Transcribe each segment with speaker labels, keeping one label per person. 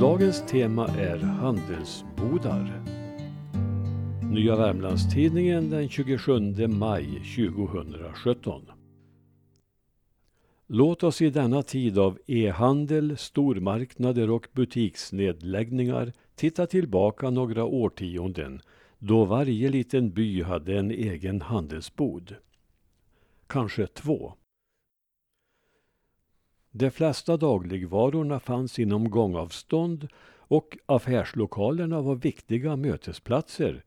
Speaker 1: Dagens tema är handelsbodar. Nya Värmlandstidningen den 27 maj 2017. Låt oss i denna tid av e-handel, stormarknader och butiksnedläggningar titta tillbaka några årtionden då varje liten by hade en egen handelsbod. Kanske två. De flesta dagligvarorna fanns inom gångavstånd och affärslokalerna var viktiga mötesplatser.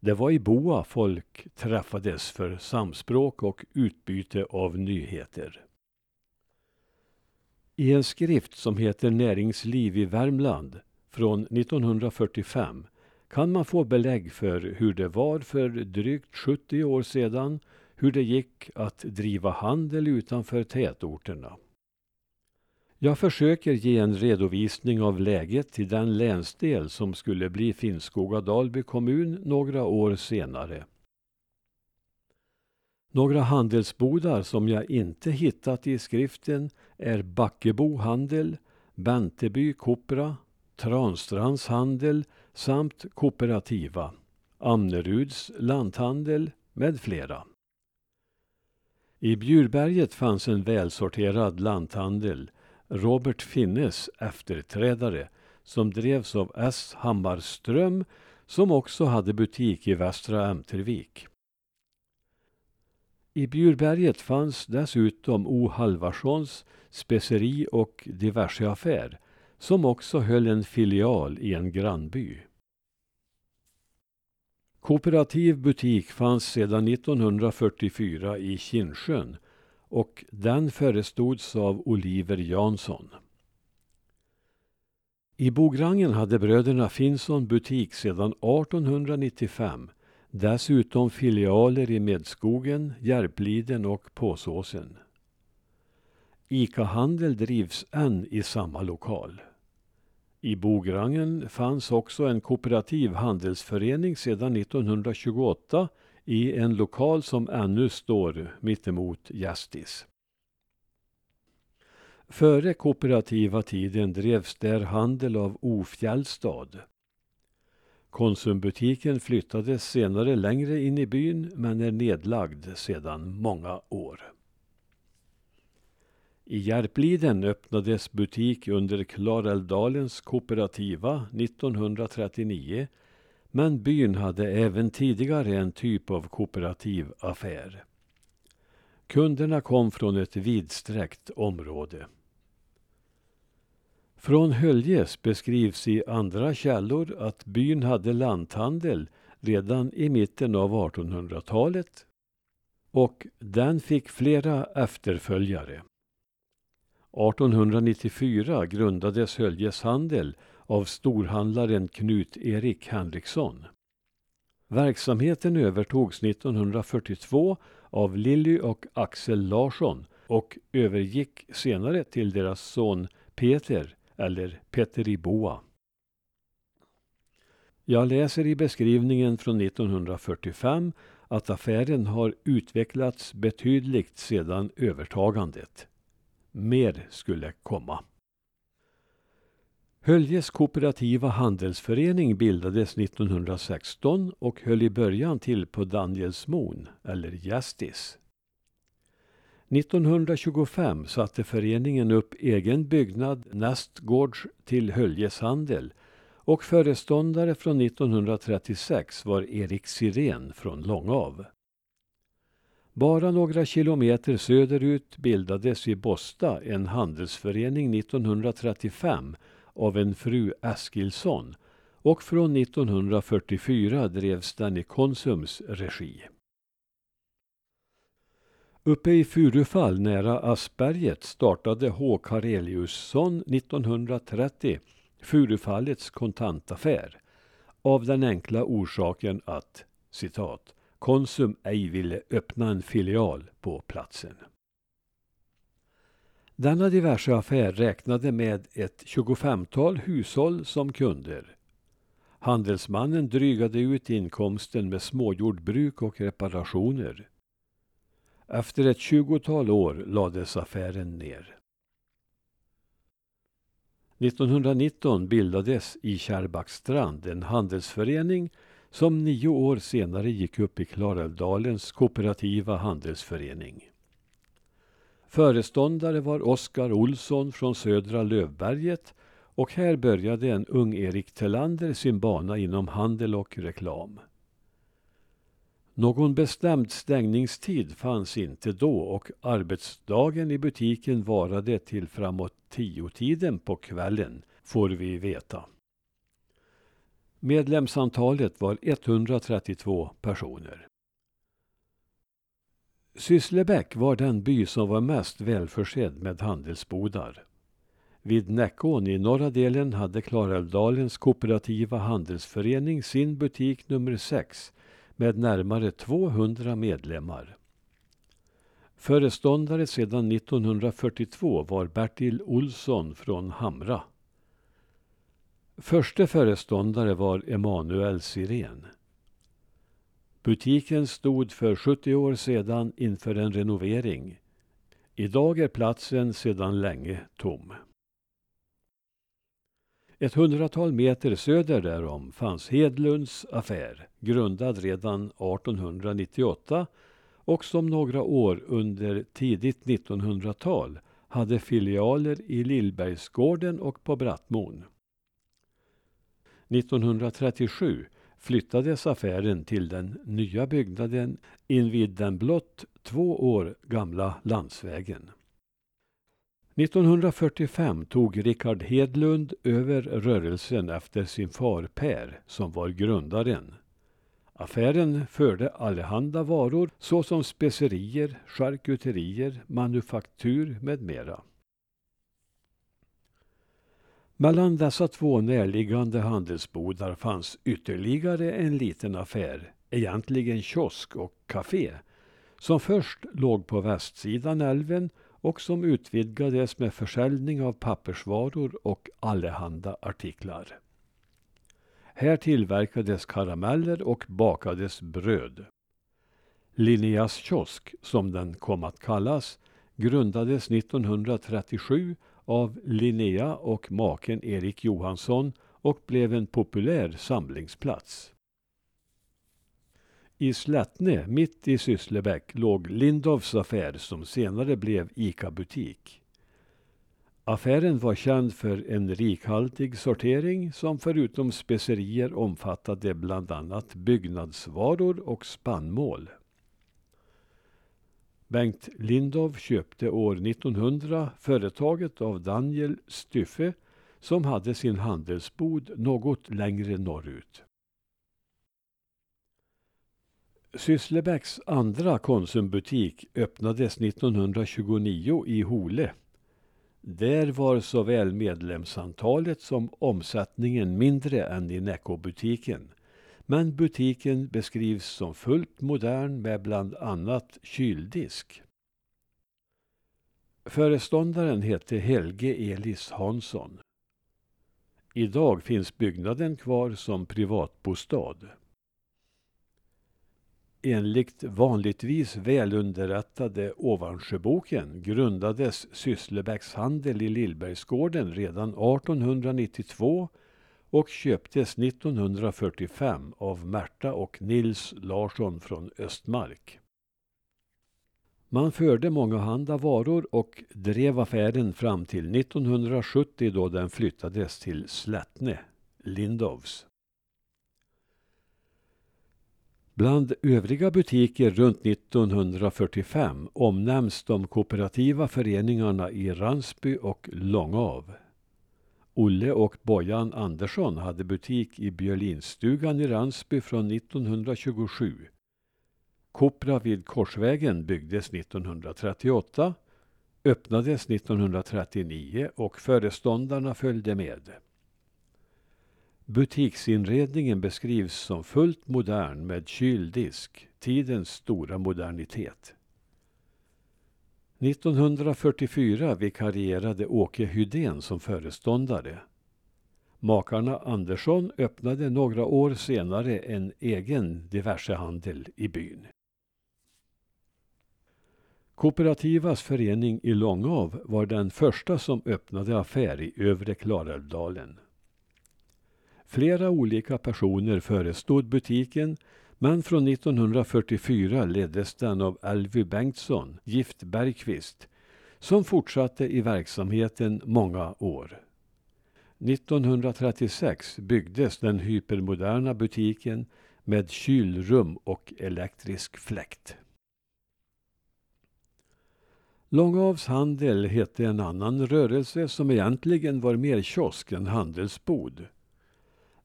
Speaker 1: Det var i Boa folk träffades för samspråk och utbyte av nyheter. I en skrift som heter Näringsliv i Värmland från 1945 kan man få belägg för hur det var för drygt 70 år sedan, hur det gick att driva handel utanför tätorterna. Jag försöker ge en redovisning av läget i den länsdel som skulle bli Finnskoga-Dalby kommun några år senare. Några handelsbodar som jag inte hittat i skriften är Backebo handel, Benteby Kopra, Transtrands handel samt Kooperativa, Amneruds lanthandel med flera. I Bjurberget fanns en välsorterad lanthandel Robert Finnes efterträdare som drevs av S Hammarström som också hade butik i Västra Ämtervik. I Bjurberget fanns dessutom O Halvarssons speceri och diverseaffär som också höll en filial i en grannby. Kooperativ butik fanns sedan 1944 i Kinnsjön och den förestods av Oliver Jansson. I Bograngen hade bröderna Finsson butik sedan 1895. Dessutom filialer i Medskogen, Järpliden och Påsåsen. ICA-handel drivs än i samma lokal. I Bograngen fanns också en kooperativ handelsförening sedan 1928 i en lokal som ännu står mittemot Gästis. Före kooperativa tiden drevs där handel av Ofjällstad. Konsumbutiken flyttades senare längre in i byn men är nedlagd sedan många år. I Järpliden öppnades butik under Klarälvdalens kooperativa 1939 men byn hade även tidigare en typ av kooperativ affär. Kunderna kom från ett vidsträckt område. Från Höljes beskrivs i andra källor att byn hade lanthandel redan i mitten av 1800-talet och den fick flera efterföljare. 1894 grundades Höljes handel av storhandlaren Knut-Erik Henriksson. Verksamheten övertogs 1942 av Lilly och Axel Larsson och övergick senare till deras son Peter, eller Petteri Boa. Jag läser i beskrivningen från 1945 att affären har utvecklats betydligt sedan övertagandet. Mer skulle komma. Höljes kooperativa handelsförening bildades 1916 och höll i början till på Danielsmon, eller Gästis. 1925 satte föreningen upp egen byggnad nästgårds till Höljes handel och föreståndare från 1936 var Erik Sirén från Långav. Bara några kilometer söderut bildades i Bosta en handelsförening 1935 av en fru Eskilsson och från 1944 drevs den i Konsums regi. Uppe i Furufall nära Asperget startade H. Kareliusson 1930 Furufallets kontantaffär av den enkla orsaken att citat, Konsum ej ville öppna en filial på platsen. Denna diverse affär räknade med ett 25-tal hushåll som kunder. Handelsmannen drygade ut inkomsten med småjordbruk och reparationer. Efter ett tjugotal år lades affären ner. 1919 bildades i Kärrbackstrand en handelsförening som nio år senare gick upp i Klarälvdalens kooperativa handelsförening. Föreståndare var Oskar Olsson från Södra Lövberget och här började en ung Erik Tellander sin bana inom handel och reklam. Någon bestämd stängningstid fanns inte då och arbetsdagen i butiken varade till framåt tiotiden på kvällen, får vi veta. Medlemsantalet var 132 personer. Sysslebäck var den by som var mest välförsedd med handelsbodar. Vid Näckån i norra delen hade Klarälvdalens kooperativa handelsförening sin butik nummer 6 med närmare 200 medlemmar. Föreståndare sedan 1942 var Bertil Olsson från Hamra. Förste föreståndare var Emanuel Sirén. Butiken stod för 70 år sedan inför en renovering. Idag är platsen sedan länge tom. Ett hundratal meter söder därom fanns Hedlunds affär, grundad redan 1898 och som några år under tidigt 1900-tal hade filialer i Lillbergsgården och på Brattmon. 1937 flyttades affären till den nya byggnaden invid den blott två år gamla landsvägen. 1945 tog Rickard Hedlund över rörelsen efter sin far Per som var grundaren. Affären förde allehanda varor såsom specerier, charkuterier, manufaktur med mera. Mellan dessa två närliggande handelsbodar fanns ytterligare en liten affär, egentligen kiosk och café, som först låg på västsidan älven och som utvidgades med försäljning av pappersvaror och allehanda artiklar. Här tillverkades karameller och bakades bröd. Linneas kiosk, som den kom att kallas, grundades 1937 av Linnea och maken Erik Johansson och blev en populär samlingsplats. I Slättne, mitt i Sysslebäck, låg Lindovs affär som senare blev ICA-butik. Affären var känd för en rikhaltig sortering som förutom specerier omfattade bland annat byggnadsvaror och spannmål. Bengt Lindov köpte år 1900 företaget av Daniel Styffe som hade sin handelsbod något längre norrut. Sysslebäcks andra Konsumbutik öppnades 1929 i Hole. Där var såväl medlemsantalet som omsättningen mindre än i Näckåbutiken. Men butiken beskrivs som fullt modern med bland annat kyldisk. Föreståndaren hette Helge Elis Hansson. Idag finns byggnaden kvar som privatbostad. Enligt vanligtvis välunderrättade Ovansjöboken grundades Sysslebäcks handel i Lillbergsgården redan 1892 och köptes 1945 av Märta och Nils Larsson från Östmark. Man förde mångahanda varor och drev affären fram till 1970 då den flyttades till Slättne, Lindovs. Bland övriga butiker runt 1945 omnämns de kooperativa föreningarna i Ransby och Långav. Olle och Bojan Andersson hade butik i Björlinstugan i Ransby från 1927. Kopra vid Korsvägen byggdes 1938, öppnades 1939 och föreståndarna följde med. Butiksinredningen beskrivs som fullt modern med kyldisk, tidens stora modernitet. 1944 vikarierade Åke Hydén som föreståndare. Makarna Andersson öppnade några år senare en egen diversehandel i byn. Kooperativas förening i Långav var den första som öppnade affär i övre Klarälvdalen. Flera olika personer förestod butiken men från 1944 leddes den av Elvy Bengtsson, gift Bergqvist, som fortsatte i verksamheten många år. 1936 byggdes den hypermoderna butiken med kylrum och elektrisk fläkt. Långavs handel hette en annan rörelse som egentligen var mer kiosk än handelsbod.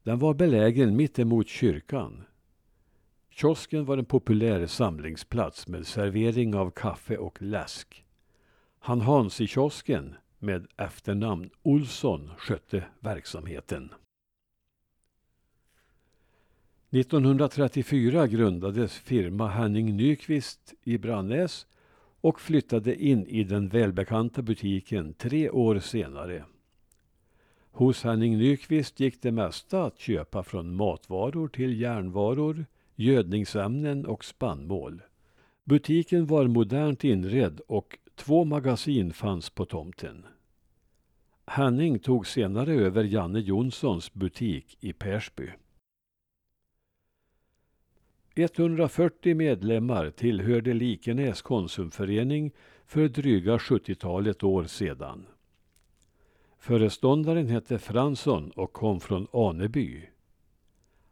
Speaker 1: Den var belägen mittemot kyrkan. Kiosken var en populär samlingsplats med servering av kaffe och läsk. Han Hans i kiosken, med efternamn Olsson, skötte verksamheten. 1934 grundades firma Henning Nyqvist i Brannäs och flyttade in i den välbekanta butiken tre år senare. Hos Henning Nyqvist gick det mesta att köpa från matvaror till järnvaror, gödningsämnen och spannmål. Butiken var modernt inredd och två magasin fanns på tomten. Henning tog senare över Janne Jonssons butik i Persby. 140 medlemmar tillhörde Likenäs konsumförening för dryga 70-talet år sedan. Föreståndaren hette Fransson och kom från Aneby.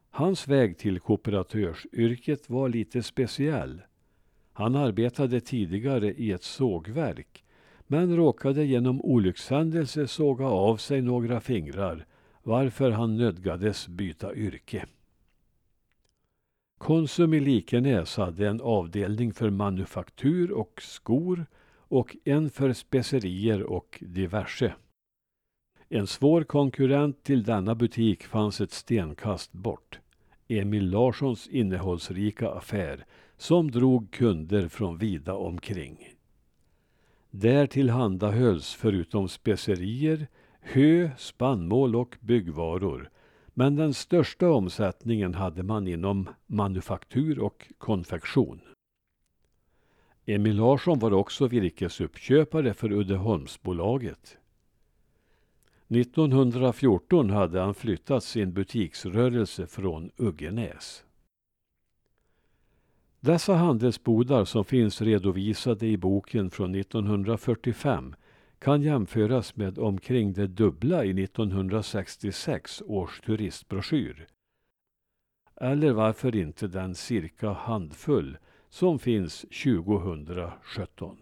Speaker 1: Hans väg till kooperatörsyrket var lite speciell. Han arbetade tidigare i ett sågverk men råkade genom olyckshändelse såga av sig några fingrar varför han nödgades byta yrke. Konsum i Likenäs hade en avdelning för manufaktur och skor och en för specerier och diverse. En svår konkurrent till denna butik fanns ett stenkast bort. Emil Larssons innehållsrika affär som drog kunder från vida omkring. Där tillhandahölls förutom specerier, hö, spannmål och byggvaror men den största omsättningen hade man inom manufaktur och konfektion. Emil Larsson var också virkesuppköpare för Uddeholmsbolaget. 1914 hade han flyttat sin butiksrörelse från Uggenäs. Dessa handelsbodar som finns redovisade i boken från 1945 kan jämföras med omkring det dubbla i 1966 års turistbroschyr. Eller varför inte den cirka handfull som finns 2017.